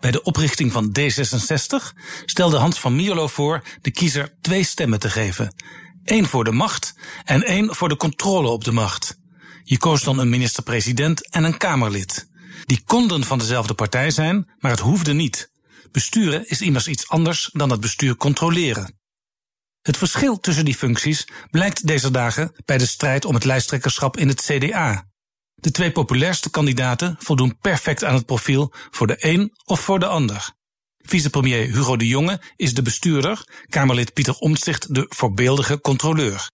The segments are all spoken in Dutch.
bij de oprichting van D66 stelde Hans van Mierlo voor de kiezer twee stemmen te geven. Eén voor de macht en één voor de controle op de macht. Je koos dan een minister-president en een Kamerlid. Die konden van dezelfde partij zijn, maar het hoefde niet. Besturen is immers iets anders dan het bestuur controleren. Het verschil tussen die functies blijkt deze dagen bij de strijd om het lijsttrekkerschap in het CDA. De twee populairste kandidaten voldoen perfect aan het profiel voor de een of voor de ander. Vicepremier Hugo de Jonge is de bestuurder, Kamerlid Pieter Omtzigt de voorbeeldige controleur.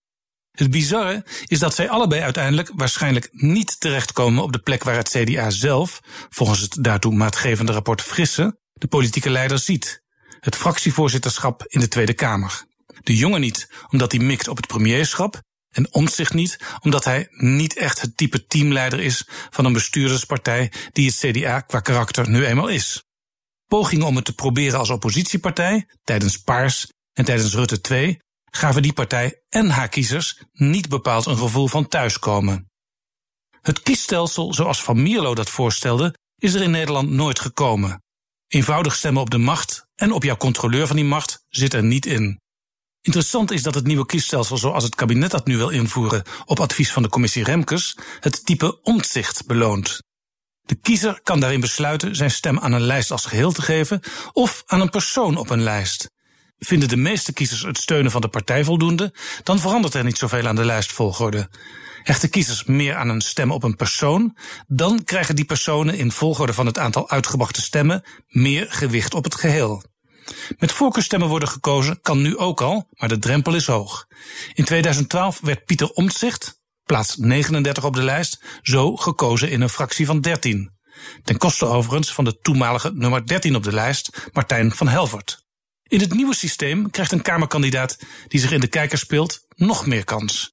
Het bizarre is dat zij allebei uiteindelijk waarschijnlijk niet terechtkomen op de plek waar het CDA zelf, volgens het daartoe maatgevende rapport Frisse, de politieke leider ziet. Het fractievoorzitterschap in de Tweede Kamer. De jongen niet, omdat hij mikt op het premierschap, en omzicht niet, omdat hij niet echt het type teamleider is van een bestuurderspartij die het CDA qua karakter nu eenmaal is. Pogingen om het te proberen als oppositiepartij, tijdens Paars en tijdens Rutte 2, gaven die partij en haar kiezers niet bepaald een gevoel van thuiskomen. Het kiesstelsel zoals Van Mierlo dat voorstelde, is er in Nederland nooit gekomen. Eenvoudig stemmen op de macht en op jouw controleur van die macht zit er niet in. Interessant is dat het nieuwe kiesstelsel zoals het kabinet dat nu wil invoeren op advies van de commissie Remkes het type omzicht beloont. De kiezer kan daarin besluiten zijn stem aan een lijst als geheel te geven of aan een persoon op een lijst. Vinden de meeste kiezers het steunen van de partij voldoende, dan verandert er niet zoveel aan de lijstvolgorde. Hechten kiezers meer aan een stem op een persoon, dan krijgen die personen in volgorde van het aantal uitgebrachte stemmen meer gewicht op het geheel. Met voorkeurstemmen worden gekozen kan nu ook al, maar de drempel is hoog. In 2012 werd Pieter Omtzigt, plaats 39 op de lijst, zo gekozen in een fractie van 13. Ten koste overigens van de toenmalige nummer 13 op de lijst, Martijn van Helvert. In het nieuwe systeem krijgt een Kamerkandidaat die zich in de kijker speelt nog meer kans.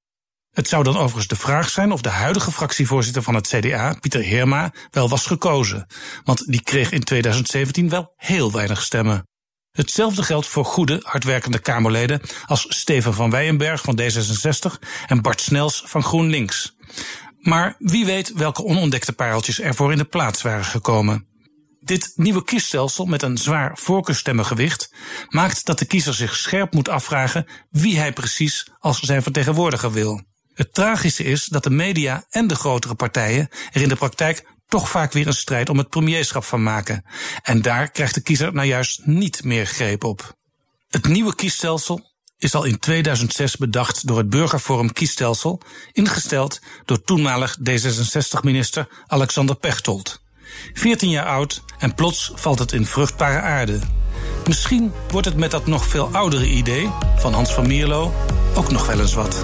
Het zou dan overigens de vraag zijn of de huidige fractievoorzitter van het CDA, Pieter Heerma, wel was gekozen. Want die kreeg in 2017 wel heel weinig stemmen. Hetzelfde geldt voor goede, hardwerkende Kamerleden als Steven van Weyenberg van D66 en Bart Snels van GroenLinks. Maar wie weet welke onontdekte pareltjes ervoor in de plaats waren gekomen. Dit nieuwe kiesstelsel met een zwaar voorkeurstemmengewicht maakt dat de kiezer zich scherp moet afvragen wie hij precies als zijn vertegenwoordiger wil. Het tragische is dat de media en de grotere partijen er in de praktijk toch vaak weer een strijd om het premierschap van maken. En daar krijgt de kiezer nou juist niet meer greep op. Het nieuwe kiesstelsel is al in 2006 bedacht door het Burgerforum Kiesstelsel, ingesteld door toenmalig D66-minister Alexander Pechtold. 14 jaar oud en plots valt het in vruchtbare aarde. Misschien wordt het met dat nog veel oudere idee van Hans van Mierlo ook nog wel eens wat.